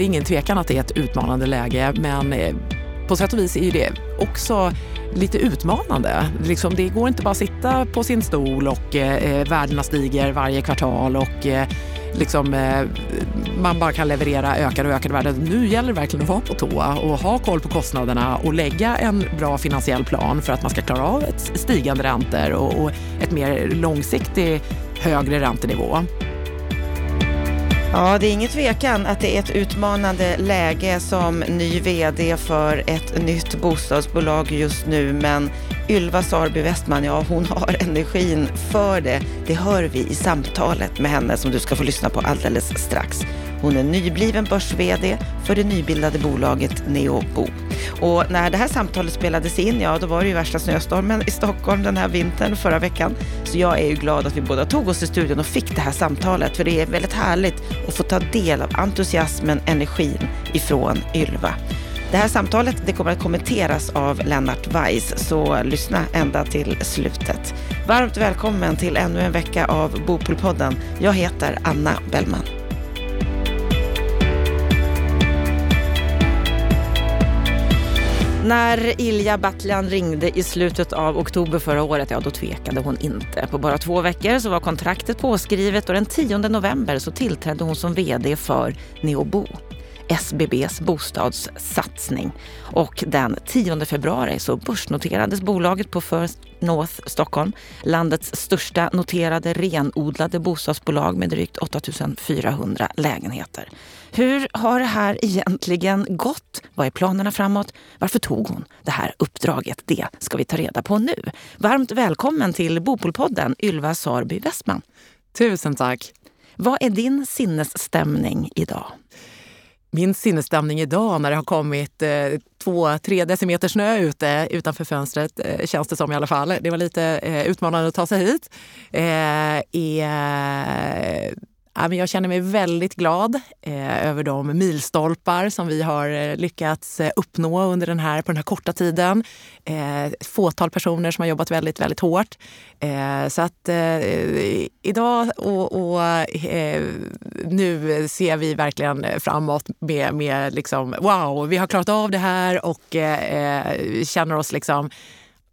det är ingen tvekan att det är ett utmanande läge men eh, på sätt och vis är det också lite utmanande. Liksom, det går inte bara att sitta på sin stol och eh, eh, värdena stiger varje kvartal och eh, liksom, eh, man bara kan leverera ökade och ökade värden. Nu gäller det verkligen att vara på tå och ha koll på kostnaderna och lägga en bra finansiell plan för att man ska klara av ett stigande räntor och, och ett mer långsiktigt högre räntenivå. Ja, det är ingen tvekan att det är ett utmanande läge som ny VD för ett nytt bostadsbolag just nu. Men Ylva Sarby Westman, ja hon har energin för det. Det hör vi i samtalet med henne som du ska få lyssna på alldeles strax. Hon är nybliven börs-VD för det nybildade bolaget Neobo. Och när det här samtalet spelades in, ja då var det ju värsta snöstormen i Stockholm den här vintern förra veckan. Så jag är ju glad att vi båda tog oss till studion och fick det här samtalet. För det är väldigt härligt att få ta del av entusiasmen, energin ifrån Ylva. Det här samtalet det kommer att kommenteras av Lennart Weiss, så lyssna ända till slutet. Varmt välkommen till ännu en vecka av Bopolpodden. Jag heter Anna Bellman. När Ilja Batljan ringde i slutet av oktober förra året, ja då tvekade hon inte. På bara två veckor så var kontraktet påskrivet och den 10 november så tillträdde hon som VD för Neobo. SBBs bostadssatsning. Och den 10 februari så börsnoterades bolaget på First North Stockholm, landets största noterade renodlade bostadsbolag med drygt 8400 lägenheter. Hur har det här egentligen gått? Vad är planerna framåt? Varför tog hon det här uppdraget? Det ska vi ta reda på nu. Varmt välkommen till Bopolpodden, Ylva Sarby Westman. Tusen tack. Vad är din sinnesstämning idag? Min sinnesstämning idag när det har kommit eh, två, tre decimeter snö ute utanför fönstret, eh, känns det som i alla fall. Det var lite eh, utmanande att ta sig hit. Eh, men jag känner mig väldigt glad eh, över de milstolpar som vi har eh, lyckats eh, uppnå under den här, på den här korta tiden. Eh, ett fåtal personer som har jobbat väldigt, väldigt hårt. Så att idag och, och nu ser vi verkligen framåt med, med liksom, wow, vi har klarat av det här och känner oss liksom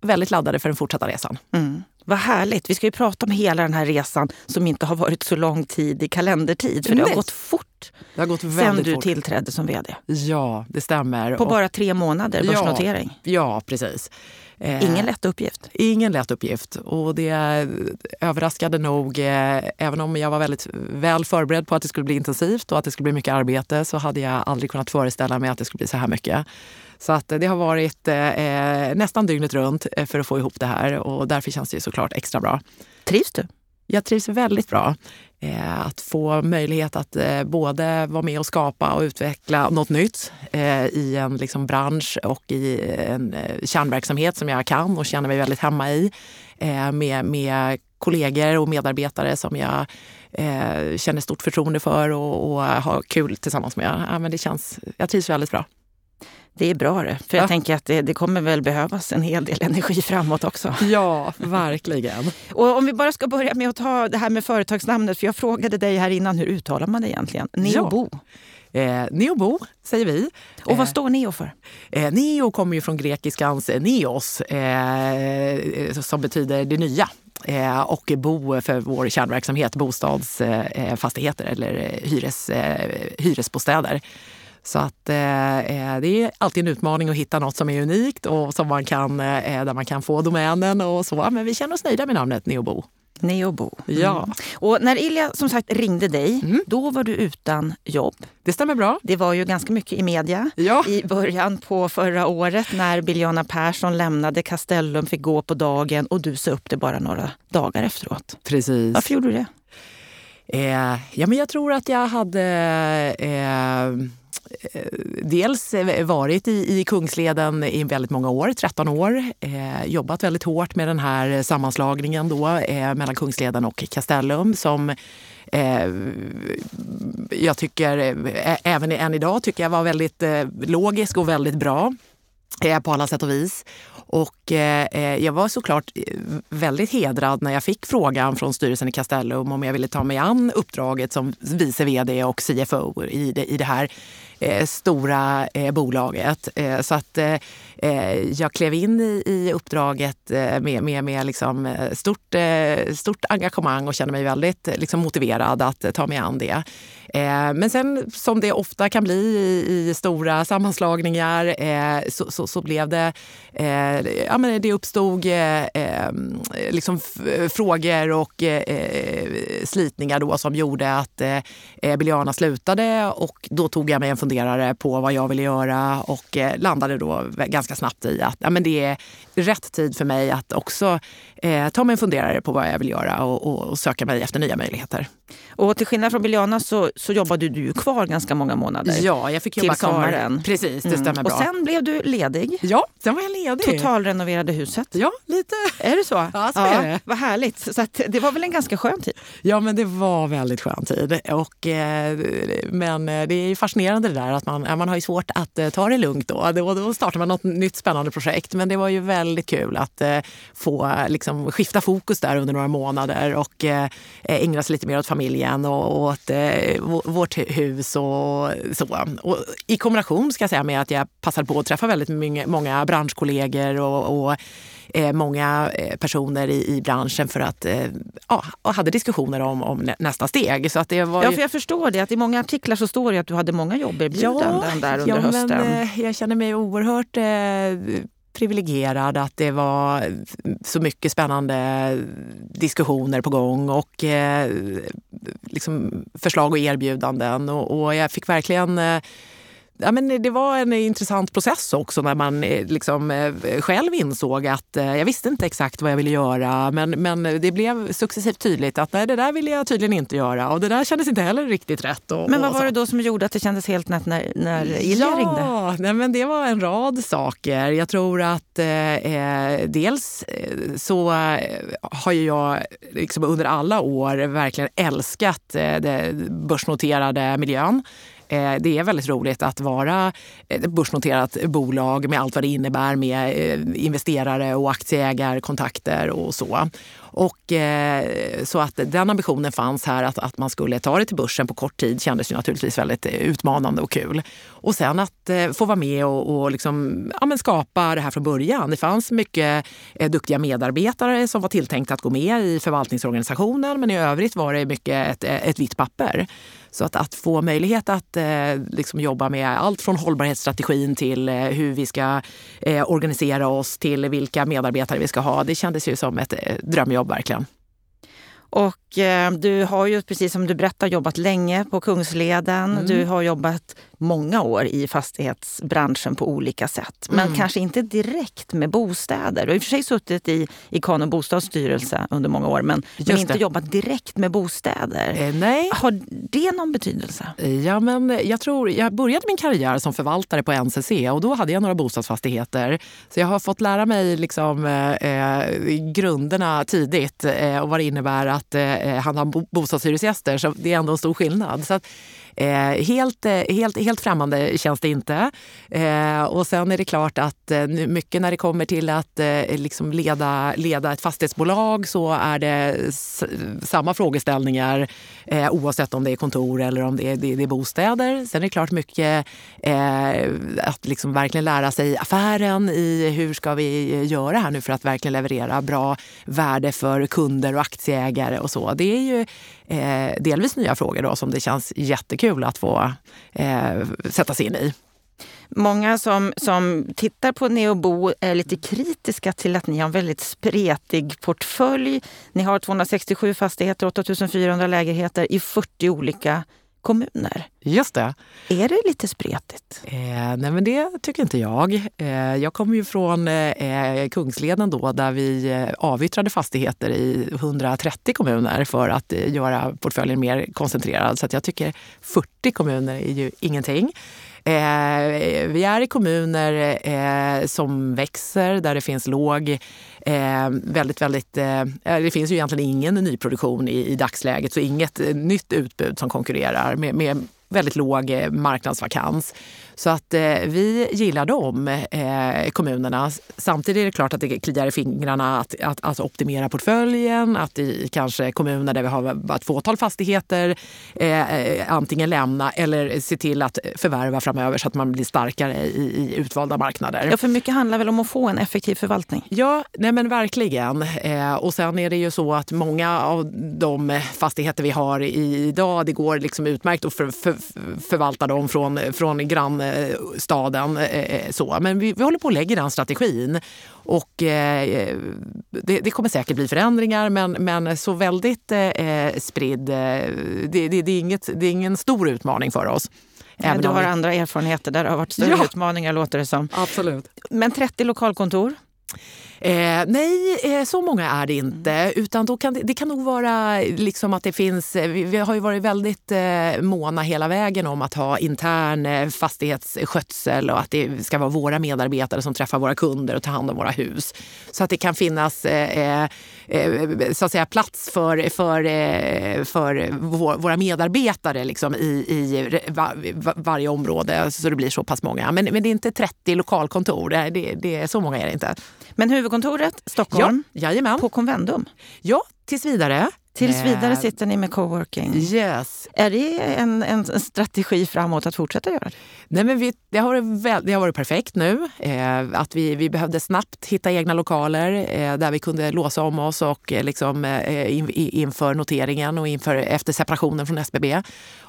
väldigt laddade för den fortsatta resan. Mm. Vad härligt. Vi ska ju prata om hela den här resan som inte har varit så lång tid i kalendertid. För det har gått fort det har gått sen du fort. tillträdde som vd. Ja, det stämmer. På och, bara tre månader börsnotering. Ja, ja precis. Eh, ingen lätt uppgift. Ingen lätt uppgift. Och det överraskade nog, eh, även om jag var väldigt väl förberedd på att det skulle bli intensivt och att det skulle bli mycket arbete så hade jag aldrig kunnat föreställa mig att det skulle bli så här mycket. Så att det har varit eh, nästan dygnet runt eh, för att få ihop det här och därför känns det såklart extra bra. Trivs du? Jag trivs väldigt bra. Eh, att få möjlighet att eh, både vara med och skapa och utveckla något nytt eh, i en liksom, bransch och i en eh, kärnverksamhet som jag kan och känner mig väldigt hemma i. med, med kollegor och medarbetare som jag känner stort förtroende för och, och har kul tillsammans med. Ja, men det känns, jag trivs väldigt bra. Det är bra det. För jag ja. tänker att det, det, kommer väl behövas en hel del energi framåt också. Ja, verkligen. och om vi bara ska börja med att ta det här med företagsnamnet. För jag frågade dig här innan, hur uttalar man det egentligen? Neobo? Ja. Eh, Neobo säger vi. Och vad eh, står Neo för? Eh, neo kommer ju från grekiskans neos, eh, som betyder det nya. Eh, och bo för vår kärnverksamhet, bostadsfastigheter eller hyres, hyresbostäder. Så att eh, eh, det är alltid en utmaning att hitta något som är unikt och som man kan, eh, där man kan få domänen och så. Men vi känner oss nöjda med namnet Neobo. Neobo. Mm. Ja. Och när Ilja som sagt ringde dig, mm. då var du utan jobb. Det stämmer bra. Det var ju ganska mycket i media ja. i början på förra året när Biljana Persson lämnade Castellum, fick gå på dagen och du sa upp det bara några dagar efteråt. Precis. Varför gjorde du det? Eh, ja, men jag tror att jag hade eh, Eh, Eh, dels varit i, i Kungsleden i väldigt många år, 13 år. Eh, jobbat väldigt hårt med den här sammanslagningen då, eh, mellan Kungsleden och Castellum som eh, jag tycker, eh, även än idag, tycker jag var väldigt eh, logisk och väldigt bra eh, på alla sätt och vis. Och eh, jag var såklart väldigt hedrad när jag fick frågan från styrelsen i Castellum om jag ville ta mig an uppdraget som vice vd och CFO i det, i det här Eh, stora eh, bolaget. Eh, så att Eh, jag klev in i, i uppdraget eh, med, med, med liksom eh, stort, stort engagemang och kände mig väldigt liksom motiverad att ta mig an det. Men sen som det ofta kan bli i, i stora sammanslagningar så, så, så, blev det, ja men det uppstod liksom frågor och slitningar då som gjorde att Biljana slutade och då tog jag mig en funderare på vad jag ville göra och eh, landade då ganska snabbt i att ja, men det är rätt tid för mig att också eh, ta mig en funderare på vad jag vill göra och, och, och söka mig efter nya möjligheter. Och till skillnad från Biljana så, så jobbade du kvar ganska många månader. Ja, jag fick jobba till sommaren. Precis, det mm. stämmer bra. Och sen blev du ledig. Ja, sen var jag ledig. Totalrenoverade huset. Ja, lite. Är det så? Ja, så är det. Vad härligt. Så det var väl en ganska skön tid? Ja, men det var väldigt skön tid. Och, eh, men eh, det är fascinerande det där att man, man har svårt att eh, ta det lugnt då. då. Då startar man något nytt spännande projekt. Men det var ju väldigt kul att få liksom, skifta fokus där under några månader och ägna sig lite mer åt familjen och åt vårt hus och så. Och I kombination ska jag säga med att jag passade på att träffa väldigt många branschkollegor och, och eh, många eh, personer i, i branschen för att eh, ja, och hade diskussioner om, om nästa steg. Så att det var ju... Ja, för jag förstår det. Att I många artiklar så står det att du hade många jobberbjudanden ja, där under ja, hösten. Men, eh, jag känner mig oerhört eh, privilegierad att det var så mycket spännande diskussioner på gång och eh, liksom förslag och erbjudanden. Och, och jag fick verkligen eh, ja, men det var en intressant process också när man eh, liksom eh, själv insåg att eh, jag visste inte exakt vad jag ville göra men, men det blev successivt tydligt att nej, det där ville jag tydligen inte göra och det där kändes inte heller riktigt rätt. Och, men vad var det då som gjorde att det kändes helt nätt när, när Ilja ja, ringde? Nej, men det var en rad saker. Jag tror att eh, dels så har jag liksom under alla år verkligen älskat eh, den börsnoterade miljön. Eh, det är väldigt roligt att vara ett börsnoterat bolag med allt vad det innebär med eh, investerare och aktieägarkontakter och så. Och, eh, så att den ambitionen fanns här att, att man skulle ta det till börsen på kort tid kändes ju naturligtvis väldigt eh, utmanande och kul. Och sen att eh, få vara med och, och liksom, ja, men skapa det här från början. Det fanns mycket eh, duktiga medarbetare som var tilltänkta att gå med i förvaltningsorganisationen men i övrigt var det mycket ett, ett vitt papper. Så att, att få möjlighet att eh, liksom jobba med allt från hållbarhetsstrategin till eh, hur vi ska eh, organisera oss till vilka medarbetare vi ska ha. Det kändes ju som ett eh, drömjobb verkligen. Och eh, du har ju, precis som du berättar, jobbat länge på Kungsleden. Mm. Du har jobbat många år i fastighetsbranschen på olika sätt. Men mm. kanske inte direkt med bostäder. Du har i och för sig suttit i Ikano bostadsstyrelse under många år men, men inte jobbat direkt med bostäder. Eh, nej. Har det någon betydelse? Ja, men jag tror, jag började min karriär som förvaltare på NCC och då hade jag några bostadsfastigheter. Så jag har fått lära mig liksom, eh, eh grunderna tidigt eh, och vad det innebär att eh, handla om bostadshyresgäster. Så det är ändå en stor skillnad. Så att, Eh, helt, eh, helt, helt främmande känns det inte. Eh, och sen är det klart att eh, mycket när det kommer till att eh, liksom leda, leda ett fastighetsbolag så är det samma frågeställningar eh, oavsett om det är kontor eller om det är, det, det är bostäder. Sen är det klart mycket eh, att liksom verkligen lära sig affären i hur ska vi göra här nu för att verkligen leverera bra värde för kunder och aktieägare och så. Det är ju Eh, delvis nya frågor då som det känns jättekul att få eh, sätta sig in i. Många som, som tittar på Neobo är lite kritiska till att ni har en väldigt spretig portfölj. Ni har 267 fastigheter, 8400 lägenheter i 40 olika kommuner. Just det. Är det lite spretigt? Eh, nej men det tycker inte jag. Eh, jag kommer ju från eh, Kungsleden då där vi eh, avyttrade fastigheter i 130 kommuner för att eh, göra portföljen mer koncentrerad. Så jag tycker 40 kommuner är ju ingenting. Eh, vi är i kommuner eh, som växer, där det finns låg, eh, väldigt, väldigt, eh, eh det finns ju egentligen ingen nyproduktion i, i dagsläget, så inget eh, nytt utbud som konkurrerar med, med väldigt låg eh, marknadsvakans. Så att eh, vi gillar de eh, kommunerna. Samtidigt är det klart att det kliar i fingrarna att, att, att optimera portföljen. Att i kanske kommuner där vi har bara ett fåtal fastigheter eh, eh, antingen lämna eller se till att förvärva framöver så att man blir starkare i, i utvalda marknader. Ja, för mycket handlar väl om att få en effektiv förvaltning? Ja, nej men verkligen. Eh, och sen är det ju så att många av de fastigheter vi har idag, det går liksom utmärkt att för, för, förvalta dem från, från grann staden. Eh, eh, så. Men vi, vi håller på att lägga den strategin. Och, eh, det, det, kommer säkert bli förändringar, men, men så väldigt spridd... Det, det, det, är inget, det är ingen stor utmaning för oss. Även du har vi... andra erfarenheter där det har varit större ja. utmaningar låter det som. Absolut. Men 30 lokalkontor? Eh, nej, eh, så många är det inte. Utan då kan det, det kan nog vara liksom att det finns... Eh, vi, vi har ju varit väldigt eh, måna hela vägen om att ha intern eh, fastighetsskötsel och att det ska vara våra medarbetare som träffar våra kunder och tar hand om våra hus. Så att det kan finnas eh, eh, så att säga, plats för, för, för våra medarbetare liksom, i, i var, varje område så det blir så pass många. Men, men det är inte 30 lokalkontor, det, det, det, så många är det inte. Men huvudkontoret Stockholm, ja, jajamän. på Convendum? Ja, tills vidare. Tills vidare eh, sitter ni med coworking. Yes. Är det en, en strategi framåt att fortsätta göra det? Nej, men vi, det, har varit väl, det har varit perfekt nu. Eh, att vi, vi behövde snabbt hitta egna lokaler eh, där vi kunde låsa om oss och, eh, liksom, eh, in, inför noteringen och inför, efter separationen från SBB.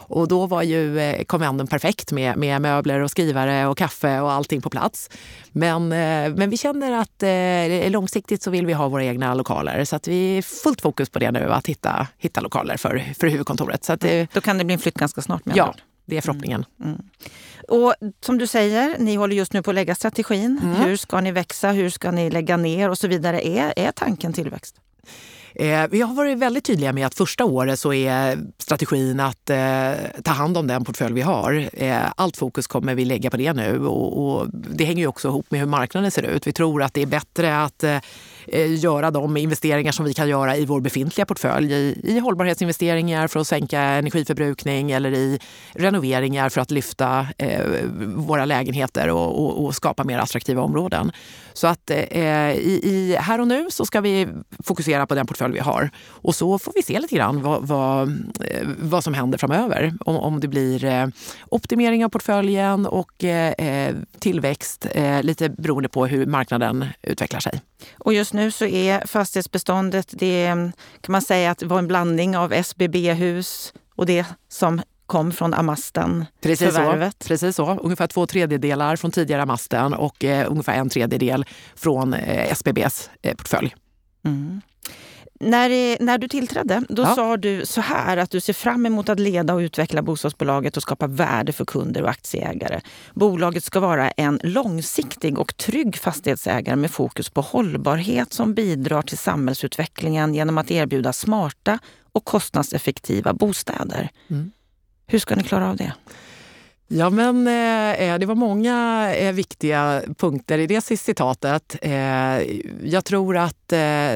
Och då var ju eh, konventen perfekt med, med möbler och skrivare och kaffe och allting på plats. Men, eh, men vi känner att eh, långsiktigt så vill vi ha våra egna lokaler så att vi är fullt fokus på det nu, att hitta, hitta lokaler för, för huvudkontoret. Så att, mm. Då kan det bli en flytt ganska snart? Med ja, det är förhoppningen. Mm. Mm. Och som du säger, ni håller just nu på att lägga strategin. Mm. Hur ska ni växa? Hur ska ni lägga ner och så vidare? Är, är tanken tillväxt? Eh, vi har varit väldigt tydliga med att första året så är strategin att eh, ta hand om den portfölj vi har. Eh, allt fokus kommer vi lägga på det nu och, och, det hänger ju också ihop med hur marknaden ser ut. Vi tror att det är bättre att eh, Eh, göra de investeringar som vi kan göra i vår befintliga portfölj. I, i hållbarhetsinvesteringar för att sänka energiförbrukning eller i renoveringar för att lyfta eh, våra lägenheter och, och, och, skapa mer attraktiva områden. Så att eh, i, i, här och nu så ska vi fokusera på den portfölj vi har. Och så får vi se lite grann vad, vad, eh, vad som händer framöver. Om, om det blir eh, optimering av portföljen och eh, eh tillväxt, eh, lite beroende på hur marknaden utvecklar sig. Och just nu så är fastighetsbeståndet, det kan man säga att det var en blandning av SBB-hus och det som kom från Amasten Precis så, precis så. Ungefär två tredjedelar från tidigare Amasten och eh, ungefär en tredjedel från eh, SBBs eh, portfölj. Mm. När, när du tillträdde, då ja. sa du så här att du ser fram emot att leda och utveckla bostadsbolaget och skapa värde för kunder och aktieägare. Bolaget ska vara en långsiktig och trygg fastighetsägare med fokus på hållbarhet som bidrar till samhällsutvecklingen genom att erbjuda smarta och kostnadseffektiva bostäder. Mm. Hur ska ni klara av det? Ja, men eh, eh, det var många eh, viktiga punkter i det citatet. Eh, jag tror att eh,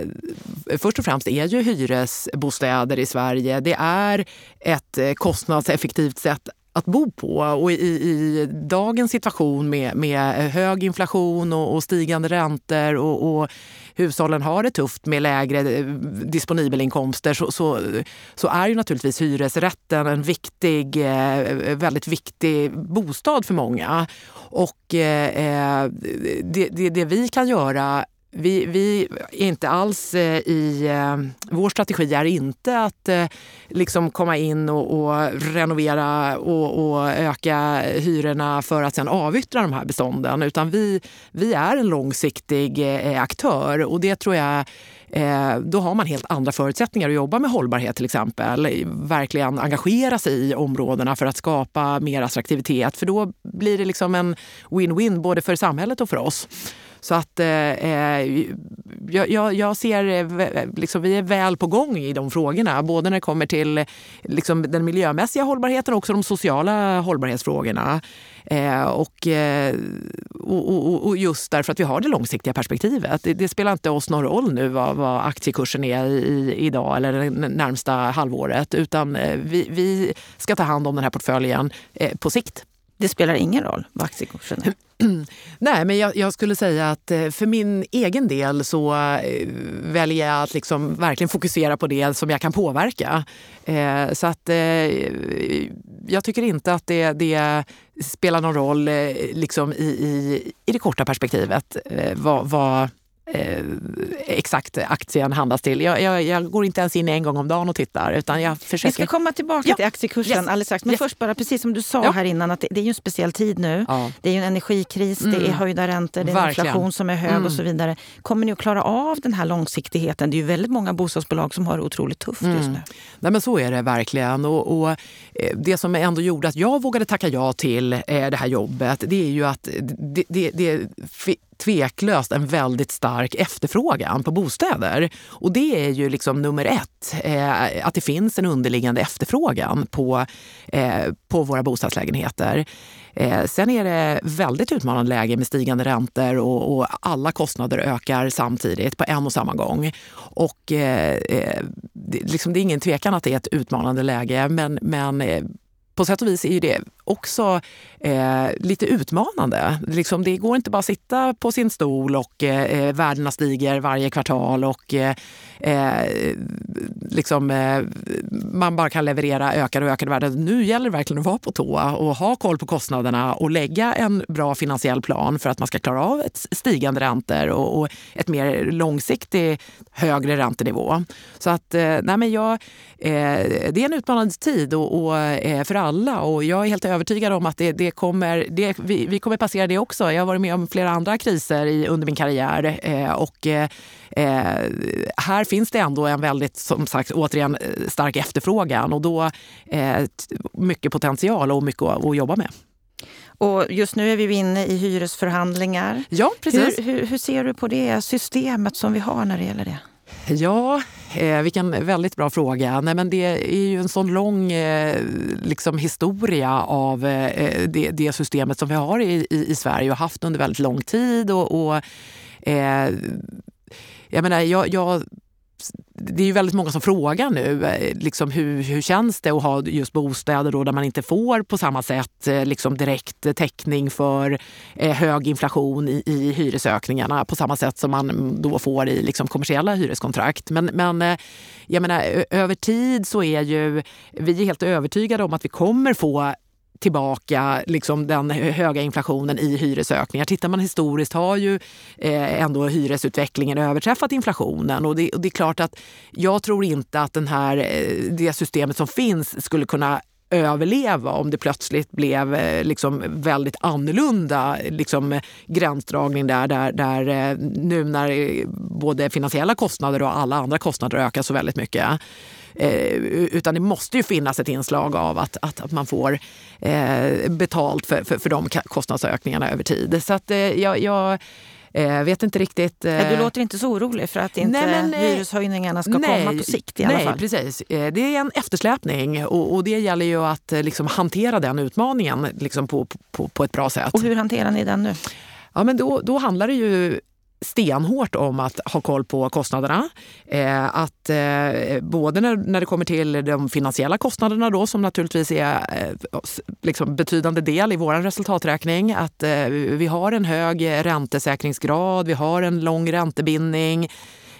först och främst är ju hyresbostäder i Sverige, det är ett eh, kostnadseffektivt sätt att bo på. Och i, i dagens situation med, med hög inflation och, och stigande räntor och, och, hushållen har det tufft med lägre eh, disponibelinkomster så, så, så är ju naturligtvis hyresrätten en viktig, eh, väldigt viktig bostad för många. Och eh, eh det, det, det vi kan göra vi, vi, är inte alls eh, i... Eh, vår strategi är inte att eh, liksom komma in och, och renovera och, och, öka hyrorna för att sen avyttra de här bestånden. Utan vi, vi är en långsiktig aktör och det tror jag då har man helt andra förutsättningar att jobba med hållbarhet till exempel. Verkligen engagera sig i områdena för att skapa mer attraktivitet. För då blir det liksom en win-win både för samhället och för oss. Så att eh, eh jag, jag, ser, eh, liksom, vi är väl på gång i de frågorna. Både när det kommer till liksom, den miljömässiga hållbarheten och också de sociala hållbarhetsfrågorna. Eh, och, eh, och, och, och, just därför att vi har det långsiktiga perspektivet. Det, det spelar inte oss någon roll nu vad, vad aktiekursen är i, idag eller det närmsta halvåret. Utan eh, vi, vi ska ta hand om den här portföljen eh, på sikt. Det spelar ingen roll vad aktiekursen är? Nej, men jag, jag, skulle säga att eh, för min egen del så eh, väljer jag att liksom verkligen fokusera på det som jag kan påverka. Eh, så att eh, jag tycker inte att det, det spelar någon roll liksom i, i, i det korta perspektivet vad, vad eh, exakt aktien handlas till. Jag, jag, jag, går inte ens in en gång om dagen och tittar. Utan jag försöker... Vi ska komma tillbaka ja. till aktiekursen yes. alldeles strax. Men yes. först bara, precis som du sa ja. här innan, att det, det, är ju en speciell tid nu. Ja. Det är ju en energikris, mm. det är mm. höjda räntor, det är en inflation som är hög mm. och så vidare. Kommer ni att klara av den här långsiktigheten? Det är ju väldigt många bostadsbolag som har det otroligt tufft mm. just nu. Nej, men så är det verkligen. Och, och, eh, det som ändå gjorde att jag vågade tacka ja till eh, det här jobbet, det är ju att det, det, det tveklöst en väldigt stark efterfrågan på bostäder. Och det är ju liksom nummer ett, eh, att det finns en underliggande efterfrågan på, eh, på våra bostadslägenheter. Eh, sen är det väldigt utmanande läge med stigande räntor och, och, alla kostnader ökar samtidigt på en och samma gång. Och, eh, eh det, liksom, det är ingen tvekan att det är ett utmanande läge men, men eh, på sätt och vis är det också eh, lite utmanande. Liksom, det går inte bara att sitta på sin stol och eh, eh värdena stiger varje kvartal och eh, eh, liksom, eh, man bara kan leverera ökade och ökade värden. Nu gäller det verkligen att vara på tå och ha koll på kostnaderna och lägga en bra finansiell plan för att man ska klara av ett stigande räntor och, och ett mer långsiktigt högre räntenivå. Så att, eh, nej men jag, eh, det är en utmanande tid och, och för alla och jag är helt övertygad om att det, det kommer, det, vi, vi, kommer passera det också. Jag har varit med om flera andra kriser i, under min karriär eh, och eh, här finns det ändå en väldigt, som sagt, återigen stark efterfrågan och då eh, mycket potential och mycket att, att jobba med. Och just nu är vi inne i hyresförhandlingar. Ja, precis. Hur, hur, hur ser du på det systemet som vi har när det gäller det? Ja, eh, vilken väldigt bra fråga. Nej, men det är ju en sån lång eh, liksom, historia av eh, eh, det, det, systemet som vi har i, i, i, Sverige och haft under väldigt lång tid. Och, och eh, jag menar, jag, jag det är ju väldigt många som frågar nu eh, liksom hur, hur känns det att ha just bostäder då där man inte får på samma sätt eh, liksom direkt täckning för eh, hög inflation i, i hyresökningarna på samma sätt som man då får i liksom kommersiella hyreskontrakt. Men, men jag menar, över tid så är ju vi är helt övertygade om att vi kommer få tillbaka liksom den höga inflationen i hyresökningar. Tittar man historiskt har ju eh, ändå hyresutvecklingen överträffat inflationen. Och det, och det, är klart att jag tror inte att den här, eh, det systemet som finns skulle kunna överleva om det plötsligt blev eh, liksom väldigt annorlunda liksom, gränsdragning där, där, där nu när både finansiella kostnader och alla andra kostnader ökar så väldigt mycket Eh, utan det måste ju finnas ett inslag av att, att, att man får eh, betalt för, för, för de kostnadsökningarna över tid. Så att eh, jag, jag Eh, vet inte riktigt... Eh... Du låter inte så orolig för att inte nej, men, eh, hyreshöjningarna ska nej, komma på sikt i alla nej, fall? precis. Eh, det är en eftersläpning och, och det gäller ju att eh, liksom, hantera den utmaningen liksom, på, på, på ett bra sätt. Och hur hanterar ni den nu? Ja, men då, då handlar det ju stenhårt om att ha koll på kostnaderna. Eh, att eh, både när, när det kommer till de finansiella kostnaderna då, som naturligtvis är eh, liksom betydande del i vår resultaträkning. Att eh, vi har en hög räntesäkringsgrad, vi har en lång räntebindning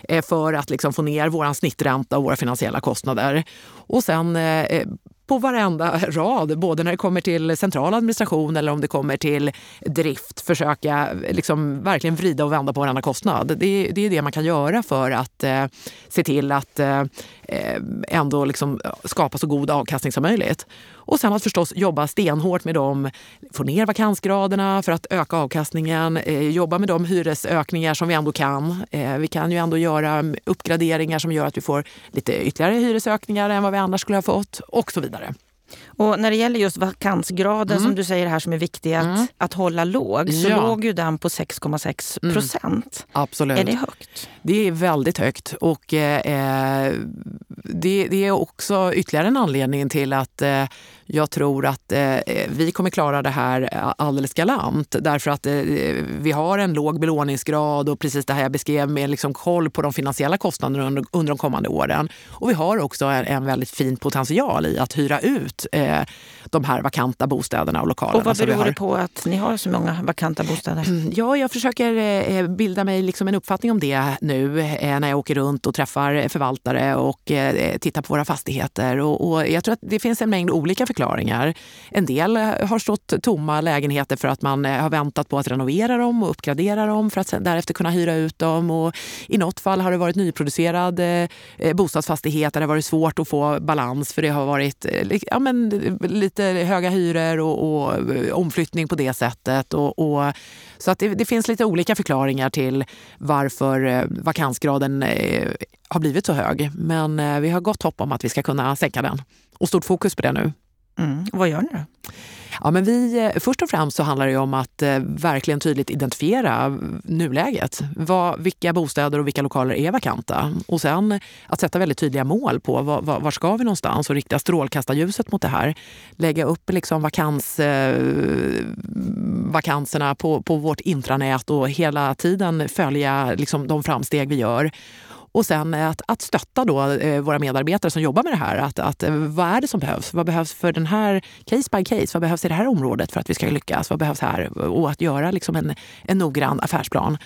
eh, för att liksom få ner vår snittränta och våra finansiella kostnader. Och sen eh, eh på varenda rad, både när det kommer till central administration eller om det kommer till drift, försöka liksom verkligen vrida och vända på varenda kostnad. Det, det är det man kan göra för att eh, se till att eh, eh ändå liksom skapa så god avkastning som möjligt. Och sen att förstås jobba stenhårt med dem, få ner vakansgraderna för att öka avkastningen, eh, jobba med de hyresökningar som vi ändå kan. Eh, vi kan ju ändå göra uppgraderingar som gör att vi får lite ytterligare hyresökningar än vad vi annars skulle ha fått och så vidare. Och när det gäller just vakansgraden mm. som du säger här som är viktig att, mm. att hålla låg, så ja. låg ju den på 6,6 mm. procent. Mm. Absolut. Är det högt? Det är väldigt högt och eh, det, det, är också ytterligare en anledning till att eh, jag tror att eh, vi kommer klara det här alldeles galant därför att eh, vi har en låg belåningsgrad och precis det här jag beskrev med liksom koll på de finansiella kostnaderna under, under de kommande åren. Och vi har också en, en väldigt fin potential i att hyra ut eh, de här vakanta bostäderna och lokalerna. Och vad beror det på att ni har så många vakanta bostäder? Ja, jag försöker eh, bilda mig liksom en uppfattning om det nu eh, när jag åker runt och träffar förvaltare och eh, tittar på våra fastigheter. Och, och jag tror att det finns en mängd olika förklaringar. En del har stått tomma lägenheter för att man har väntat på att renovera dem och uppgradera dem för att därefter kunna hyra ut dem. Och I något fall har det varit nyproducerad bostadsfastighet där det har varit svårt att få balans för det har varit ja, men, lite höga hyror och, och omflyttning på det sättet. Och, och så att det, det, finns lite olika förklaringar till varför eh, vakansgraden eh, har blivit så hög. Men eh, vi har gott hopp om att vi ska kunna sänka den. Och stort fokus på det nu. Mm. Vad gör ni då? Ja, men vi, eh, först och främst så handlar det om att eh, verkligen tydligt identifiera eh, nuläget. Vad, vilka bostäder och vilka lokaler är vakanta? Och sen att sätta väldigt tydliga mål på var, var, var ska vi någonstans och rikta strålkastarljuset mot det här. Lägga upp liksom vakans, eh, vakanserna på, på vårt intranät och hela tiden följa liksom, de framsteg vi gör. Och sen att, att stötta då, eh, våra medarbetare som jobbar med det här. Att, att, eh, vad är det som behövs? Vad behövs för den här case by case? Vad behövs i det här området för att vi ska lyckas? Vad behövs här? Och att göra liksom en, en noggrann affärsplan.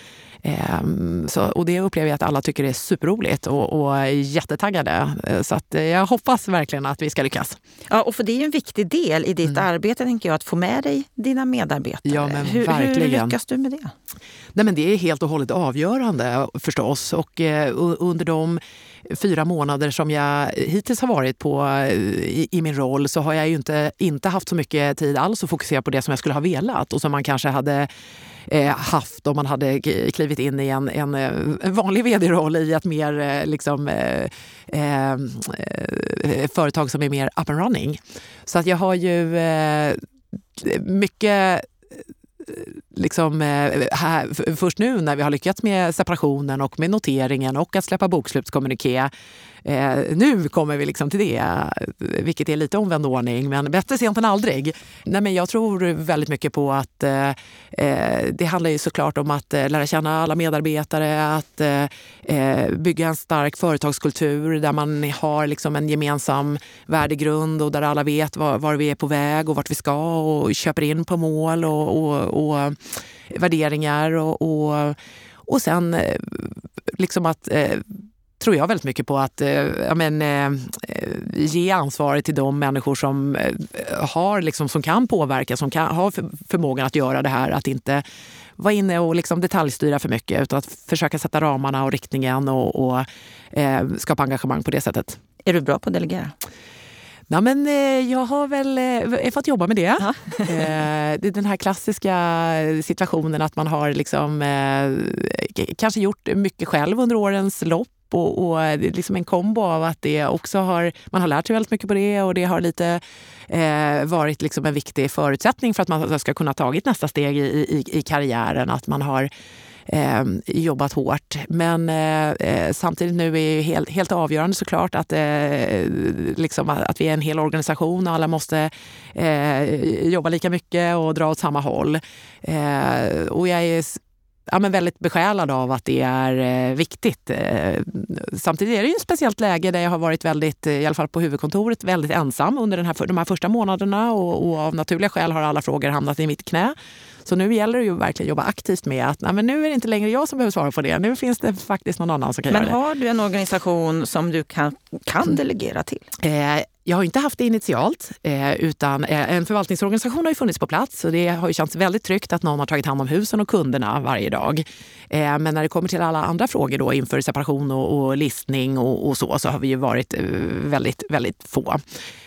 Ehm, så, och det upplever jag att alla tycker är superroligt och, och jättetaggade. Eh, så att jag hoppas verkligen att vi ska lyckas. Ja, och för det är en viktig del i ditt mm. arbete, tänker jag, att få med dig dina medarbetare. Ja, men hur, verkligen. hur lyckas du med det? Nej, men det är helt och hållet avgörande förstås. Och eh, under de fyra månader som jag hittills har varit på eh, i, i, min roll så har jag ju inte, inte haft så mycket tid alls att fokusera på det som jag skulle ha velat och som man kanske hade eh, haft om man hade klivit in i en, en, en vanlig vd-roll i ett mer eh, liksom, eh, eh, företag som är mer up and running. Så att jag har ju mycket liksom, eh, här, först nu när vi har lyckats med separationen och med noteringen och att släppa bokslutskommuniké Eh, nu kommer vi liksom till det, vilket är lite omvänd ordning, men bättre sent än aldrig. Nej, men jag tror väldigt mycket på att eh, eh det handlar ju såklart om att eh, lära känna alla medarbetare, att eh, eh, bygga en stark företagskultur där man har liksom en gemensam värdegrund och där alla vet var, var, vi är på väg och vart vi ska och köper in på mål och, och, och värderingar. och, och och sen eh, liksom att eh, tror jag väldigt mycket på att eh, men, eh, ge ansvaret till de människor som, eh, har, liksom, som kan påverka, som kan, har förmågan att göra det här. Att inte vara inne och liksom detaljstyra för mycket utan att försöka sätta ramarna och riktningen och, och eh, skapa engagemang på det sättet. Är du bra på att delegera? Ja, men, eh, jag har väl eh, fått jobba med det. eh, det är den här klassiska situationen att man har liksom, eh, kanske gjort mycket själv under årens lopp och, eh, och liksom en kombo av att det också har, man har lärt sig väldigt mycket på det och det har lite eh, varit liksom en viktig förutsättning för att man ska kunna tagit nästa steg i, i, i karriären. Att man har eh, jobbat hårt. Men eh, eh samtidigt nu är det helt, helt avgörande såklart att, eh, liksom att vi är en hel organisation och alla måste eh, jobba lika mycket och dra åt samma håll. Eh, och jag är ja, men väldigt besjälad av att det är eh, viktigt. Eh, samtidigt är det ju ett speciellt läge där jag har varit väldigt, eh, i alla fall på huvudkontoret, väldigt ensam under den här, de här första månaderna och, och av naturliga skäl har alla frågor hamnat i mitt knä. Så nu gäller det ju verkligen att jobba aktivt med att nej, men nu är det inte längre jag som behöver svara på det. Nu finns det faktiskt någon annan som kan men göra det. Men har du en organisation som du kan, kan delegera till? Eh, jag har inte haft det initialt, eh, utan eh, en förvaltningsorganisation har ju funnits på plats och det har ju känts väldigt tryggt att någon har tagit hand om husen och kunderna varje dag. Eh, men när det kommer till alla andra frågor då inför separation och, och listning och, och, så, så har vi ju varit eh, väldigt, väldigt få.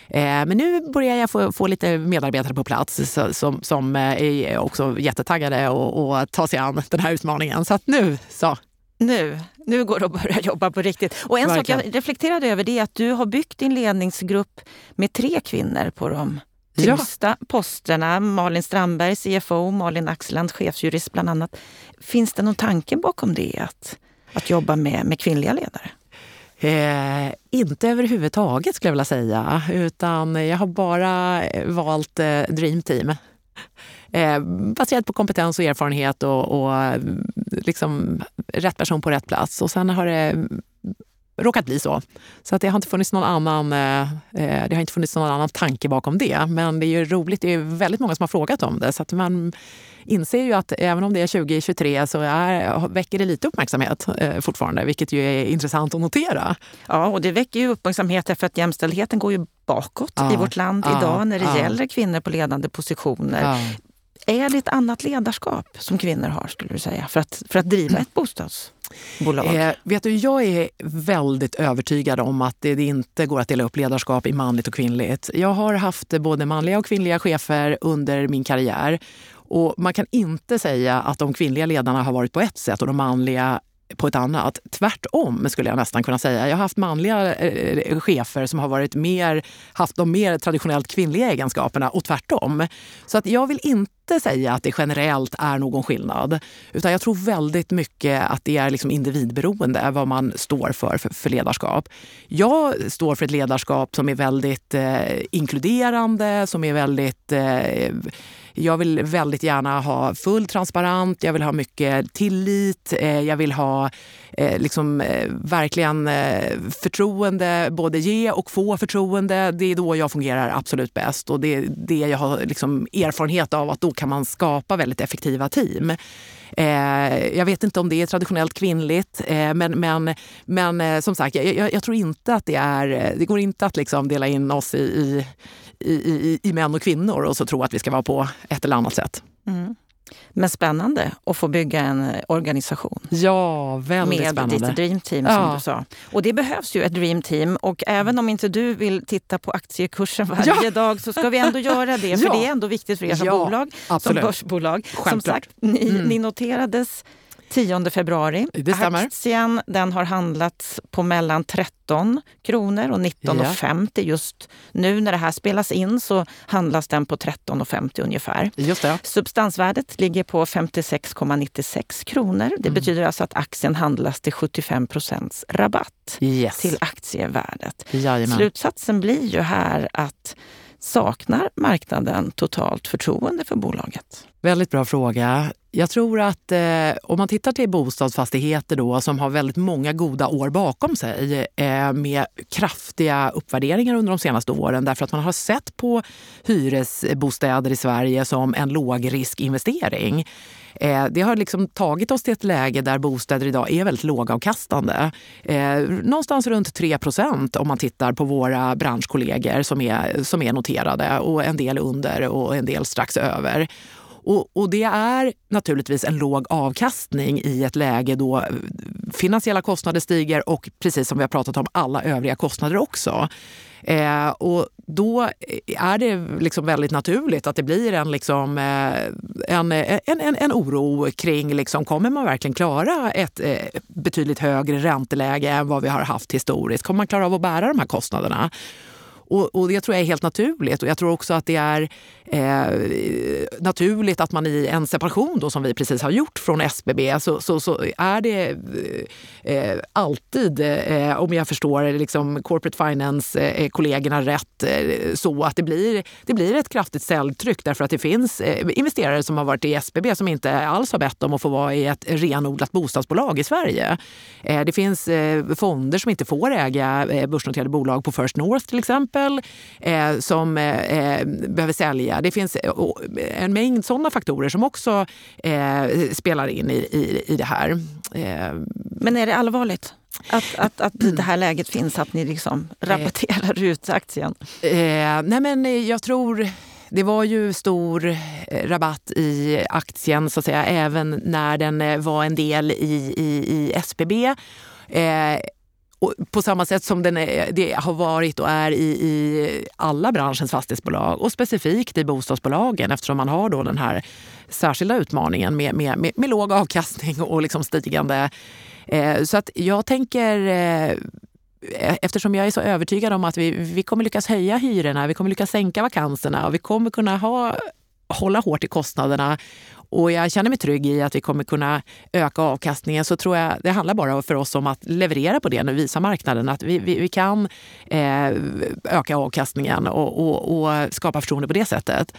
Eh, men nu börjar jag få, få lite medarbetare på plats som, som är också jättetaggade och, och ta sig an den här utmaningen. Så att nu så nu, nu går det att börja jobba på riktigt. Och en Verkligen. sak jag reflekterade över det är att du har byggt din ledningsgrupp med tre kvinnor på de tyngsta ja. posterna. Malin Strandberg, CFO, Malin Axland, chefsjurist bland annat. Finns det någon tanke bakom det, att, att jobba med, med kvinnliga ledare? Eh, inte överhuvudtaget skulle jag vilja säga, utan jag har bara valt eh, Dream Team. Eh, baserat på kompetens och erfarenhet och, och liksom rätt person på rätt plats. Och sen har det råkat bli så. Så att det har inte funnits någon annan, eh, eh, det har inte funnits någon annan tanke bakom det. Men det är ju roligt, det är väldigt många som har frågat om det. Så att man inser ju att även om det är 2023 så är, väcker det lite uppmärksamhet eh, fortfarande, vilket ju är intressant att notera. Ja, och det väcker ju uppmärksamhet för att jämställdheten går ju bakåt ja, i vårt land ja, idag när det ja. gäller kvinnor på ledande positioner. Är det ett annat ledarskap som kvinnor har, skulle du säga, för att, för att driva ett bostadsbolag? Eh, vet du, jag är väldigt övertygad om att det, det, inte går att dela upp ledarskap i manligt och kvinnligt. Jag har haft både manliga och kvinnliga chefer under min karriär. Och Man kan inte säga att de kvinnliga ledarna har varit på ett sätt och de manliga på ett annat. Tvärtom skulle jag nästan kunna säga. Jag har haft manliga eh, chefer som har varit mer, haft de mer traditionellt kvinnliga egenskaperna och tvärtom. Så att jag vill inte säga att det generellt är någon skillnad. Utan jag tror väldigt mycket att det är liksom individberoende vad man står för, för, för ledarskap. Jag står för ett ledarskap som är väldigt eh, inkluderande, som är väldigt eh, jag vill väldigt gärna ha full transparent, jag vill ha mycket tillit, eh, jag vill ha eh, liksom, eh, verkligen eh, förtroende, både ge och få förtroende. Det är då jag fungerar absolut bäst och det är det jag har liksom erfarenhet av att då kan man skapa väldigt effektiva team. Eh, jag vet inte om det är traditionellt kvinnligt, eh, men, men, men som sagt, jag, jag, tror inte att det är... Det går inte att liksom dela in oss i, i i, i, i män och kvinnor och så tro att vi ska vara på ett eller annat sätt. Mm. Men spännande att få bygga en organisation. Ja, väldigt med spännande. Med ditt dreamteam som ja. du sa. Och det behövs ju ett dreamteam. Och även om inte du vill titta på aktiekursen varje ja. dag så ska vi ändå göra det. För ja. det är ändå viktigt för er som bolag, absolut. som börsbolag. Självklart. Som sagt, ni, mm. ni noterades 10 februari. Det stämmer. Aktien den har handlats på mellan 13 kronor och 19,50 ja. just nu när det här spelas in så handlas den på 13,50 ungefär. Just det. Substansvärdet ligger på 56,96 kronor. Det mm. betyder alltså att aktien handlas till 75 procents rabatt yes. till aktievärdet. Jajamän. Slutsatsen blir ju här att saknar marknaden totalt förtroende för bolaget? Väldigt bra fråga. Jag tror att eh, om man tittar till bostadsfastigheter då, som har väldigt många goda år bakom sig eh, med kraftiga uppvärderingar under de senaste åren därför att man har sett på hyresbostäder i Sverige som en lågriskinvestering. Eh, det har liksom tagit oss till ett läge där bostäder idag är väldigt lågavkastande. Eh, någonstans runt 3% om man tittar på våra branschkollegor som är, som är noterade och en del under och en del strax över. Och, och, det är naturligtvis en låg avkastning i ett läge då eh, finansiella kostnader stiger och precis som vi har pratat om alla övriga kostnader också. Eh, och då eh, är det liksom väldigt naturligt att det blir en, liksom, eh, en, en, en, en oro kring liksom, kommer man verkligen klara ett eh, betydligt högre ränteläge än vad vi har haft historiskt? Kommer man klara av att bära de här kostnaderna? Och, och det tror jag är helt naturligt. Och jag tror också att det är eh, naturligt att man i en separation då, som vi precis har gjort från SBB så, alltså, så, så är det eh, alltid, eh, om jag förstår liksom corporate finance-kollegorna eh, rätt, eh, så att det blir, det blir ett kraftigt säljtryck därför att det finns eh, investerare som har varit i SBB som inte alls har bett om att få vara i ett renodlat bostadsbolag i Sverige. Eh, det finns eh, fonder som inte får äga eh, börsnoterade bolag på First North till exempel, som behöver sälja det finns eh, en mängd sådana faktorer som också eh, spelar in i, i, i det här. Eh. Men är det allvarligt? Att, att, att det här läget finns, att ni liksom eh. rabatterar ut aktien? Eh, nej men jag tror... Det var ju stor rabatt i aktien så att säga, även när den var en del i, i, i SBB. Eh, och på samma sätt som den är, det har varit och är i, i alla branschens fastighetsbolag och specifikt i bostadsbolagen eftersom man har då den här särskilda utmaningen med, med, med, med låg avkastning och liksom stigande eh, Så att jag tänker eh, eftersom jag är så övertygad om att vi, vi kommer lyckas höja hyrorna, vi kommer lyckas sänka vakanserna och vi kommer kunna ha, hålla hårt i kostnaderna och jag känner mig trygg i att vi kommer kunna öka avkastningen så tror jag det handlar bara för oss om att leverera på det nu, visa marknaden att vi, vi, vi kan eh, öka avkastningen och, och, och, skapa förtroende på det sättet.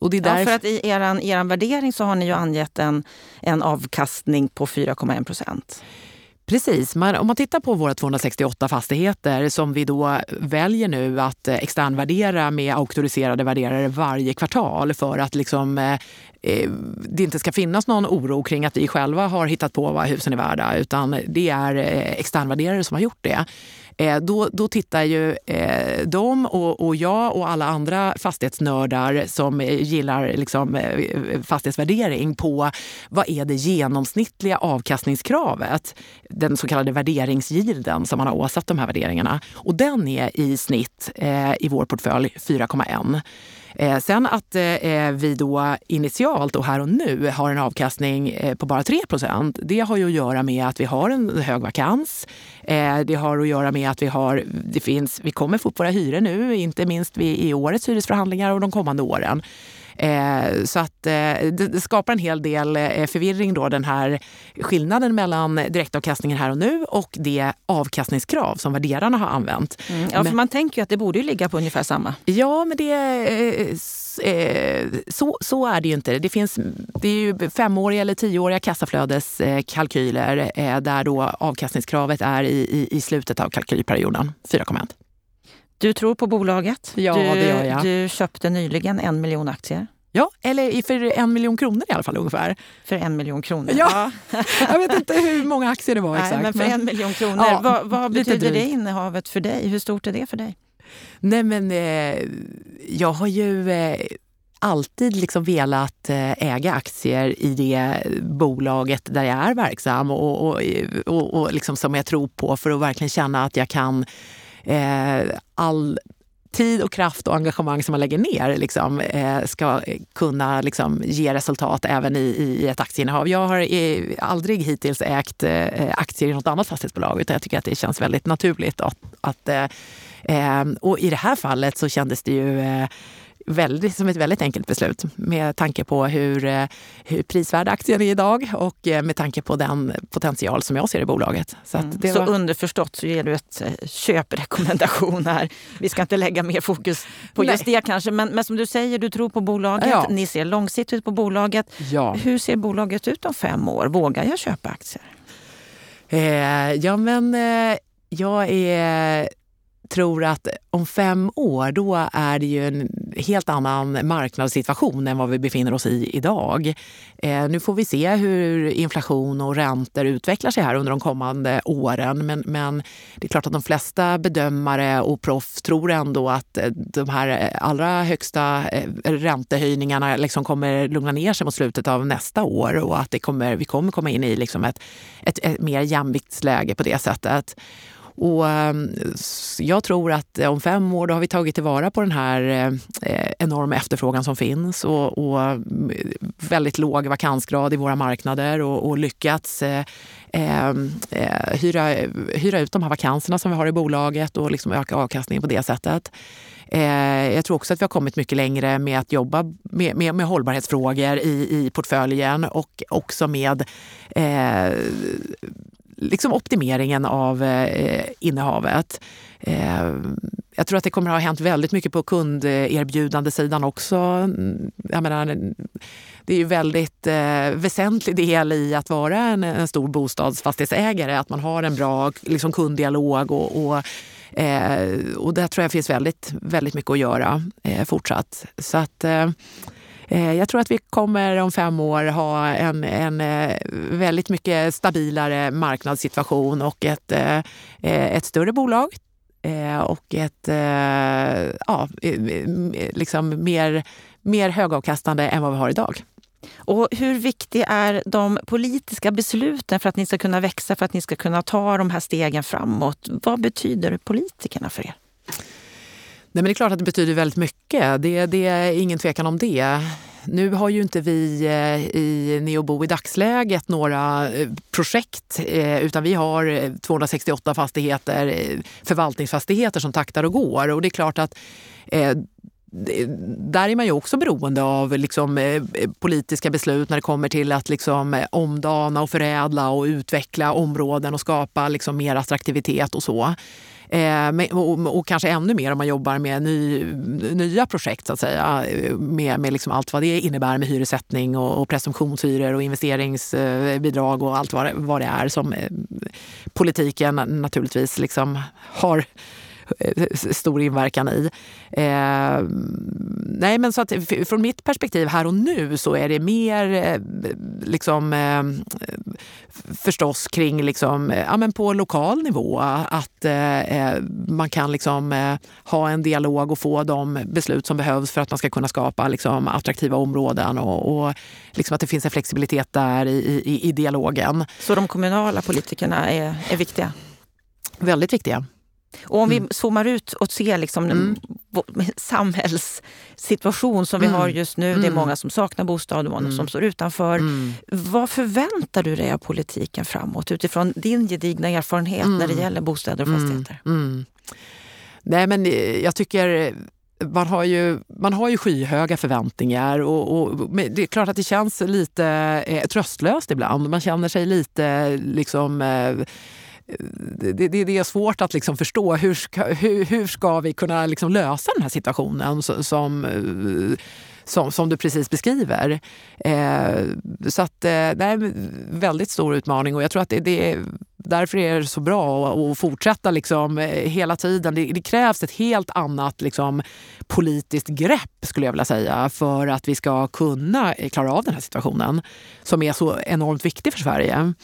Och det är därför... ja, för att i er, er värdering så har ni ju angett en, en avkastning på 4,1 procent. Precis, Man, om man tittar på våra 268 fastigheter som vi då väljer nu att eh, externvärdera med auktoriserade värderare varje kvartal för att liksom, eh, Eh, det inte ska finnas någon oro kring att vi själva har hittat på vad husen är värda utan det är eh, externvärderare som har gjort det. Eh, då, då tittar ju eh, de och, och jag och alla andra fastighetsnördar som eh, gillar liksom, eh, fastighetsvärdering på vad är det genomsnittliga avkastningskravet, den så kallade värderingsgilden som man har åsatt de här värderingarna. Och den är i snitt eh, i vår portfölj 4,1. Eh, sen att eh, eh, vi då initialt och här och nu har en avkastning eh, på bara 3% det har ju att göra med att vi har en hög vakans. Eh, det har att göra med att vi har, det finns, vi kommer få upp våra hyror nu, inte minst i årets hyresförhandlingar och de kommande åren. Eh, så att eh, det, skapar en hel del eh, förvirring då, den här skillnaden mellan direktavkastningen här och nu och det avkastningskrav som värderarna har använt. Mm, ja, för man tänker ju att det borde ju ligga på ungefär samma. Ja, men det så, så är det ju inte. Det, finns, det är ju femåriga eller tioåriga kassaflödeskalkyler där då avkastningskravet är i, i, i slutet av kalkylperioden, 4,1. Du tror på bolaget. Ja, du, det gör jag. Du köpte nyligen en miljon aktier. Ja, eller för en miljon kronor i alla fall ungefär. För en miljon kronor? Ja. jag vet inte hur många aktier det var exakt. Nej, men för en miljon kronor. Ja, vad, vad betyder det innehavet för dig? Hur stort är det för dig? Nej men eh, jag har ju eh, alltid liksom velat eh, äga aktier i det bolaget där jag är verksam och, och, och, och liksom som jag tror på för att verkligen känna att jag kan eh, all tid och kraft och engagemang som man lägger ner liksom, eh, ska kunna liksom, ge resultat även i, i ett aktieinnehav. Jag har i, aldrig hittills ägt eh, aktier i något annat fastighetsbolag utan jag tycker att det känns väldigt naturligt. att, att eh, eh, och i det här fallet så kändes det ju eh, väldigt, som ett väldigt enkelt beslut med tanke på hur, eh, hur prisvärd aktien är idag och eh, med tanke på den potential som jag ser i bolaget. Så, mm. det var... så underförstått så ger du ett eh, köprekommendation här. Vi ska inte lägga mer fokus på just det kanske, men, men som du säger, du tror på bolaget. Ja. Ni ser långsiktigt på bolaget. Ja. Hur ser bolaget ut om fem år? Vågar jag köpa aktier? Eh, ja, men eh, jag är tror att om fem år då är det ju en helt annan marknadssituation än vad vi befinner oss i idag. Eh, nu får vi se hur inflation och räntor utvecklar sig här under de kommande åren. Men, men det är klart att de flesta bedömare och proffs tror ändå att eh, de här eh, allra högsta eh, räntehöjningarna liksom kommer lugna ner sig mot slutet av nästa år och att det kommer, vi kommer komma in i liksom ett, ett, ett mer jämviktsläge på det sättet. Och ehm, jag tror att om fem år då har vi tagit tillvara på den här eh, enorma efterfrågan som finns och, och mm, väldigt låg vakansgrad i våra marknader och, och lyckats eh, ehm, eh, hyra, hyra ut de här vakanserna som vi har i bolaget och liksom öka avkastningen på det sättet. Eh, jag tror också att vi har kommit mycket längre med att jobba med, med, med hållbarhetsfrågor i, i portföljen och också med eh, liksom optimeringen av eh, innehavet. Eh, jag tror att det kommer att ha hänt väldigt mycket på kunderbjudandesidan också. Mm, jag menar, det är ju väldigt eh, väsentlig del i att vara en, en stor bostadsfastighetsägare, att man har en bra liksom, kunddialog och, och Eh, och där tror jag finns väldigt, väldigt mycket att göra eh, fortsatt. Så att, eh, Eh, jag tror att vi kommer om fem år ha en, en eh, väldigt mycket stabilare marknadssituation och ett, eh, ett större bolag och ett ja, liksom mer, mer högavkastande än vad vi har idag. Och hur viktiga är de politiska besluten för att ni ska kunna växa, för att ni ska kunna ta de här stegen framåt? Vad betyder politikerna för er? Nej, men det är klart att det betyder väldigt mycket. Det, det är ingen tvekan om det. nu har ju inte vi eh, i Neobo i dagsläget några eh, projekt eh, utan vi har 268 fastigheter, förvaltningsfastigheter som taktar och går. Och det är klart att där är man ju också beroende av liksom, politiska beslut när det kommer till att liksom, omdana och förädla och utveckla områden och skapa liksom, mer attraktivitet och så. Eh, och, och, kanske ännu mer om man jobbar med ny, nya projekt så att säga. Med, med liksom allt vad det innebär med hyressättning och, och presumtionshyror och investeringsbidrag och allt vad, vad det är som eh, politiken naturligtvis liksom har eh, stor inverkan i. Eh, nej, men så att från mitt perspektiv här och nu så är det mer eh, liksom, eh, förstås kring liksom, eh, ja, men på lokal nivå att eh, man kan liksom, ha en dialog och få de beslut som behövs för att man ska kunna skapa liksom, attraktiva områden och, och liksom att det finns en flexibilitet där i, i, i dialogen. Så de kommunala politikerna är, är viktiga? Väldigt viktiga. Och om mm. vi zoomar ut och ser liksom mm. samhällssituation som vi mm. har just nu. Det är mm. många som saknar bostad och många som mm. står utanför. Vad förväntar du dig av politiken framåt utifrån din gedigna erfarenhet när det gäller bostäder och fastigheter? Nej, men jag tycker man har ju, man har ju skyhöga förväntningar och, och det är klart att det känns lite eh, tröstlöst ibland. Man känner sig lite liksom eh, det, det, det, är svårt att liksom förstå hur ska, hur, hur ska vi kunna liksom lösa den här situationen som, som, eh, som du precis beskriver. Eh, så att, eh, det är en väldigt stor utmaning och jag tror att det, det därför är det så bra att fortsätta liksom, eh, hela tiden. Det, det, krävs ett helt annat liksom, politiskt grepp skulle jag vilja säga för att vi ska kunna eh, klara av den här situationen som är så enormt viktig för Sverige.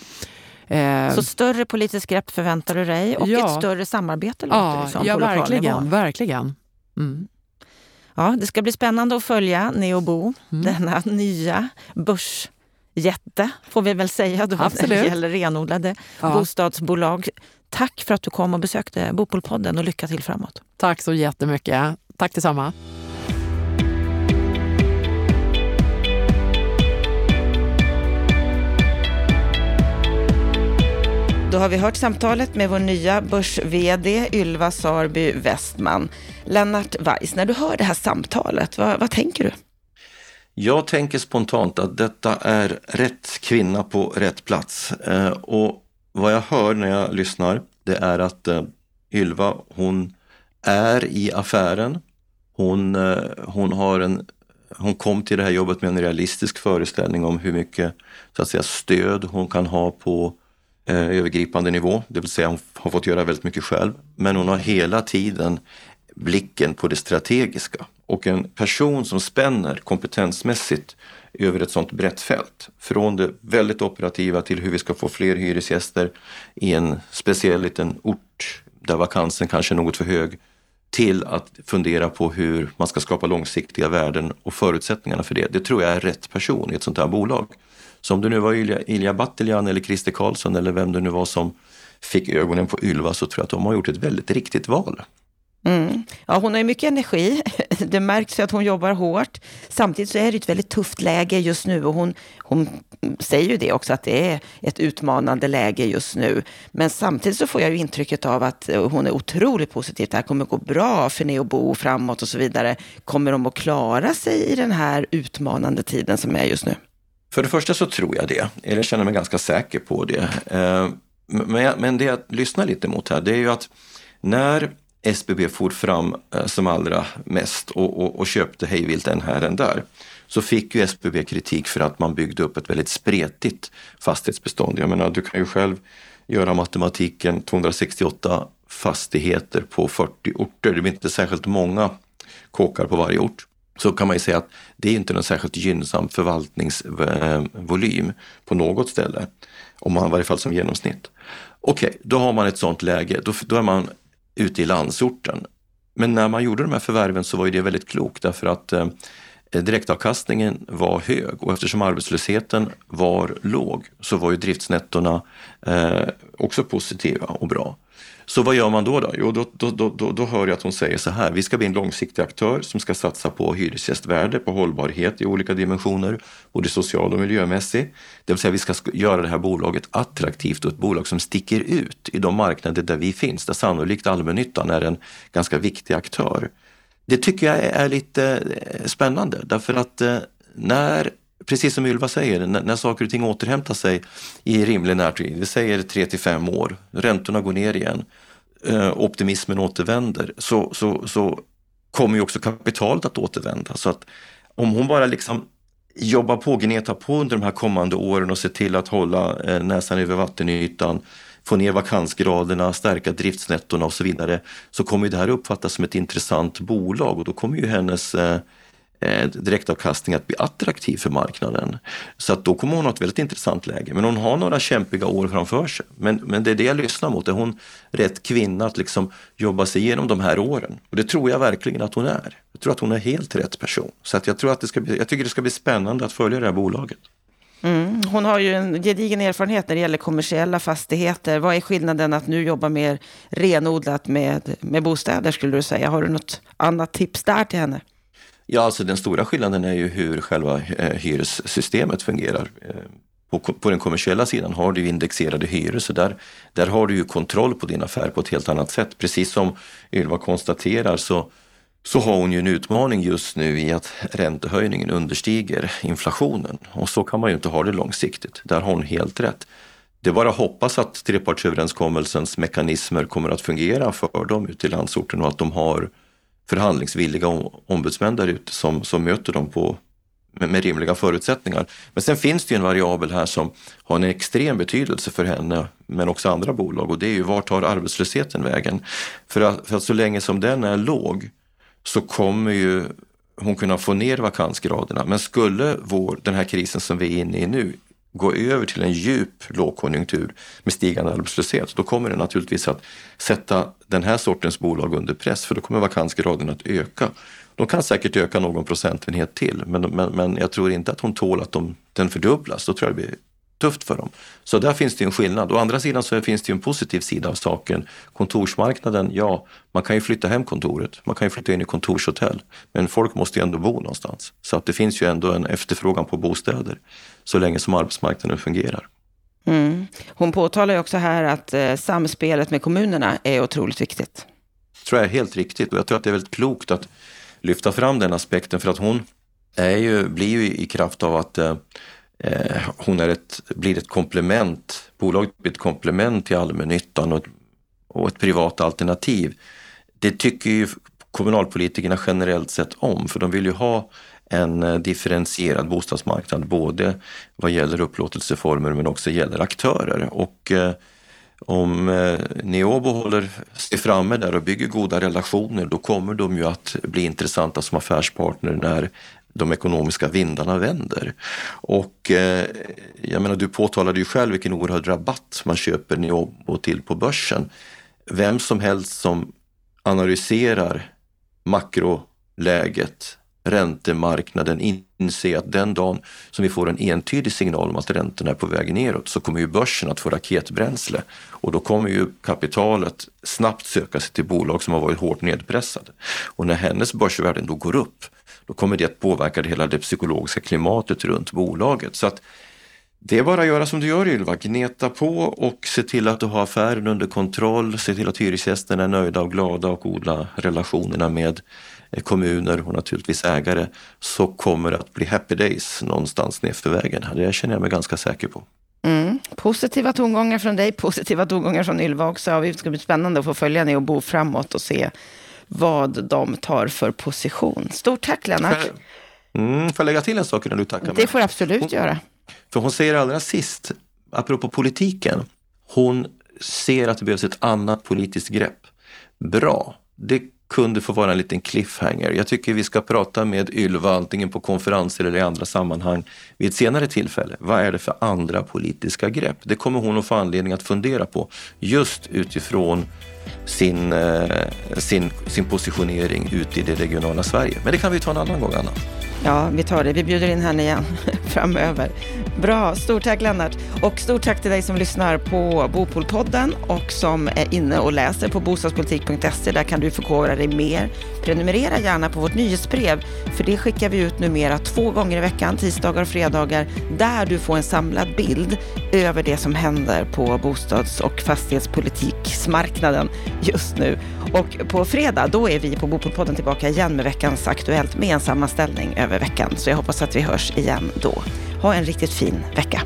Eh, så större politiskt grepp förväntar du dig och ja, ett större samarbete låter ja, det som ja, på verkligen, nivå. verkligen. Mm. Ja, det ska bli spännande att följa Neobo, mm. denna nya börsjätte får vi väl säga då Absolut. när det gäller renodlade ja. bostadsbolag. Tack för att du kom och besökte Bopolpodden och lycka till framåt. Tack så jättemycket. Tack detsamma. Då har vi hört samtalet med vår nya börs-VD Ylva Sarby Westman. Lennart Weiss, när du hör det här samtalet, vad, vad tänker du? Jag tänker spontant att detta är rätt kvinna på rätt plats. Eh, och vad jag hör när jag lyssnar, det är att eh, Ylva, hon är i affären. Hon, eh, hon, har en, hon kom till det här jobbet med en realistisk föreställning om hur mycket så att säga, stöd hon kan ha på eh, övergripande nivå, det vill säga hon har fått göra väldigt mycket själv. Men hon har hela tiden blicken på det strategiska och en person som spänner kompetensmässigt över ett sånt brett fält. Från det väldigt operativa till hur vi ska få fler hyresgäster i en speciell liten ort där vakansen kanske är något för hög till att fundera på hur man ska skapa långsiktiga värden och förutsättningarna för det. Det tror jag är rätt person i ett sånt här bolag. Så om det nu var Ilja, Ilja Battelian eller Christer Karlsson eller vem det nu var som fick ögonen på Ylva så tror jag att de har gjort ett väldigt riktigt val. Mm. Ja, hon har ju mycket energi. Det märks ju att hon jobbar hårt. Samtidigt så är det ett väldigt tufft läge just nu och hon, hon säger ju det också att det är ett utmanande läge just nu. Men samtidigt så får jag ju intrycket av att eh, hon är otroligt positiv. Det här kommer gå bra för Neobo framåt och så vidare. Kommer de att klara sig i den här utmanande tiden som är just nu? För det första så tror jag det, eller jag känner mig ganska säker på det. Eh, men det jag lyssnar lite mot här, det är ju att när SBB for fram eh, som allra mest och, och, och köpte hejvilt en här en där, så fick ju SBB kritik för att man byggde upp ett väldigt spretigt fastighetsbestånd. Jag menar, du kan ju själv göra matematiken 268 fastigheter på 40 orter. Det blir inte särskilt många kåkar på varje ort så kan man ju säga att det är inte någon särskilt gynnsam förvaltningsvolym eh, på något ställe. Om man i varje fall som genomsnitt. Okej, okay, då har man ett sånt läge, då, då är man ute i landsorten. Men när man gjorde de här förvärven så var ju det väldigt klokt därför att eh, direktavkastningen var hög och eftersom arbetslösheten var låg så var ju driftsnettona eh, också positiva och bra. Så vad gör man då? då? Jo, då, då, då, då, hör jag att hon säger så här, vi ska bli en långsiktig aktör som ska satsa på hyresgästvärde, på hållbarhet i olika dimensioner, både social och miljömässig. Det vill säga vi ska göra det här bolaget attraktivt och ett bolag som sticker ut i de marknader där vi finns, där sannolikt allmännyttan är en ganska viktig aktör. Det tycker jag är lite eh, spännande därför att eh, när precis som Ylva säger, när, när saker och ting återhämtar sig i rimlig närtid, vi säger 3 till 5 år, räntorna går ner igen, eh, optimismen återvänder, så, så, så kommer ju också kapitalet att återvända. Så att om hon bara liksom jobbar på, gnetar på under de här kommande åren och ser till att hålla eh, näsan över vattenytan, få ner vakansgraderna, stärka driftsnettona och så vidare, så kommer det här uppfattas som ett intressant bolag och då kommer ju hennes eh, eh, direktavkastning att bli attraktiv för marknaden. Så att då kommer hon ha ett väldigt intressant läge. Men hon har några kämpiga år framför sig. Men, men det är det jag lyssnar mot. Är hon rätt kvinna att liksom jobba sig igenom de här åren? Och det tror jag verkligen att hon är. Jag tror att hon är helt rätt person. Så att jag, tror att det ska bli, jag tycker det ska bli spännande att följa det här bolaget. Mm. Hon har ju en gedigen erfarenhet när det gäller kommersiella fastigheter. Vad är skillnaden att nu jobba mer renodlat med, med bostäder skulle du säga? Har du något annat tips där till henne? Ja, alltså den stora skillnaden är ju hur själva eh, hyressystemet fungerar. Eh, på, på den kommersiella sidan har du indexerade hyror så där, där har du ju kontroll på din affär på ett helt annat sätt. Precis som Ylva konstaterar så, så har hon ju en utmaning just nu i att räntehöjningen understiger inflationen. Och så kan man ju inte ha det långsiktigt. Där har hon helt rätt. Det är bara att hoppas att trepartsöverenskommelsens mekanismer kommer att fungera för dem ute i landsorten och att de har förhandlingsvilliga ombudsmän där ute som, som möter dem på, med, med, rimliga förutsättningar. Men sen finns det ju en variabel här som har en extrem betydelse för henne, men också andra bolag och det är ju vart tar arbetslösheten vägen? För att, för att så länge som den är låg så kommer ju hon kunna få ner vakansgraderna. Men skulle vår, den här krisen som vi är inne i nu gå över till en djup lågkonjunktur med stigande arbetslöshet, då kommer det naturligtvis att sätta den här sortens bolag under press för då kommer vakansgraden att öka. De kan säkert öka någon procentenhet till men, men, men jag tror inte att hon tål att de, den fördubblas. Då tror jag det blir tufft för dem. Så där finns det en skillnad. Å andra sidan så finns det en positiv sida av saken. Kontorsmarknaden, ja, man kan ju flytta hem kontoret, man kan ju flytta in i kontorshotell, men folk måste ju ändå bo någonstans. Så att det finns ju ändå en efterfrågan på bostäder så länge som arbetsmarknaden fungerar. Mm. Hon påtalar ju också här att eh, samspelet med kommunerna är otroligt viktigt. Det tror jag är helt riktigt och jag tror att det är väldigt klokt att lyfta fram den aspekten för att hon är ju, blir ju i kraft av att eh, eh, hon är ett, blir ett komplement, bolaget blir ett komplement till allmännyttan och, och ett privat alternativ. Det tycker ju kommunalpolitikerna generellt sett om för de vill ju ha en eh, differentierad bostadsmarknad både vad gäller upplåtelseformer men också gäller aktörer. Och eh, om eh, Neobo håller sig framme där och bygger goda relationer då kommer de ju att bli intressanta som affärspartner när de ekonomiska vindarna vänder. Och eh, jag menar, du påtalade ju själv vilken oerhörd rabatt man köper Neobo till på börsen. Vem som helst som analyserar makroläget, räntemarknaden, inser att den dagen som vi får en entydig signal om att räntorna är på väg neråt så kommer ju börsen att få raketbränsle och då kommer ju kapitalet snabbt söka sig till bolag som har varit hårt nedpressade. Och när hennes börsvärden då går upp då kommer det att påverka det hela det psykologiska klimatet runt bolaget. Så att det är bara att göra som du gör Ylva, gneta på och se till att du har affären under kontroll, se till att hyresgästerna är nöjda och glada och odla relationerna med kommuner och naturligtvis ägare så kommer det att bli happy days någonstans nedför vägen. Det känner jag mig ganska säker på. Mm. Positiva tongångar från dig, positiva tongångar från Ylva också. Det ska bli spännande att få följa dig och bo framåt och se vad de tar för position. Stort tack Lennart. Mm, får jag lägga till en sak innan du tackar mig? Det får du absolut hon, göra. För hon säger allra sist, apropå politiken, hon ser att det behövs ett annat politiskt grepp. Bra, det kunde få vara en liten cliffhanger. Jag tycker vi ska prata med Ylva antingen på konferenser eller i andra sammanhang vid ett senare tillfälle. Vad är det för andra politiska grepp? Det kommer hon att få anledning att fundera på just utifrån sin, eh, sin, sin positionering ute i det regionala Sverige. Men det kan vi ta en annan gång, Anna. Ja, vi tar det. Vi bjuder in henne igen framöver. Bra, stort tack Lennart. Och stort tack till dig som lyssnar på Bopolpodden och som är inne och läser på bostadspolitik.se. Där kan du förkovra dig mer. Prenumerera gärna på vårt nyhetsbrev, för det skickar vi ut numera två gånger i veckan, tisdagar och fredagar, där du får en samlad bild över det som händer på bostads och fastighetspolitiksmarknaden just nu. Och på fredag, då är vi på Bopolpodden tillbaka igen med veckans Aktuellt med en sammanställning över veckan. Så jag hoppas att vi hörs igen då. Ha en riktigt fin vecka.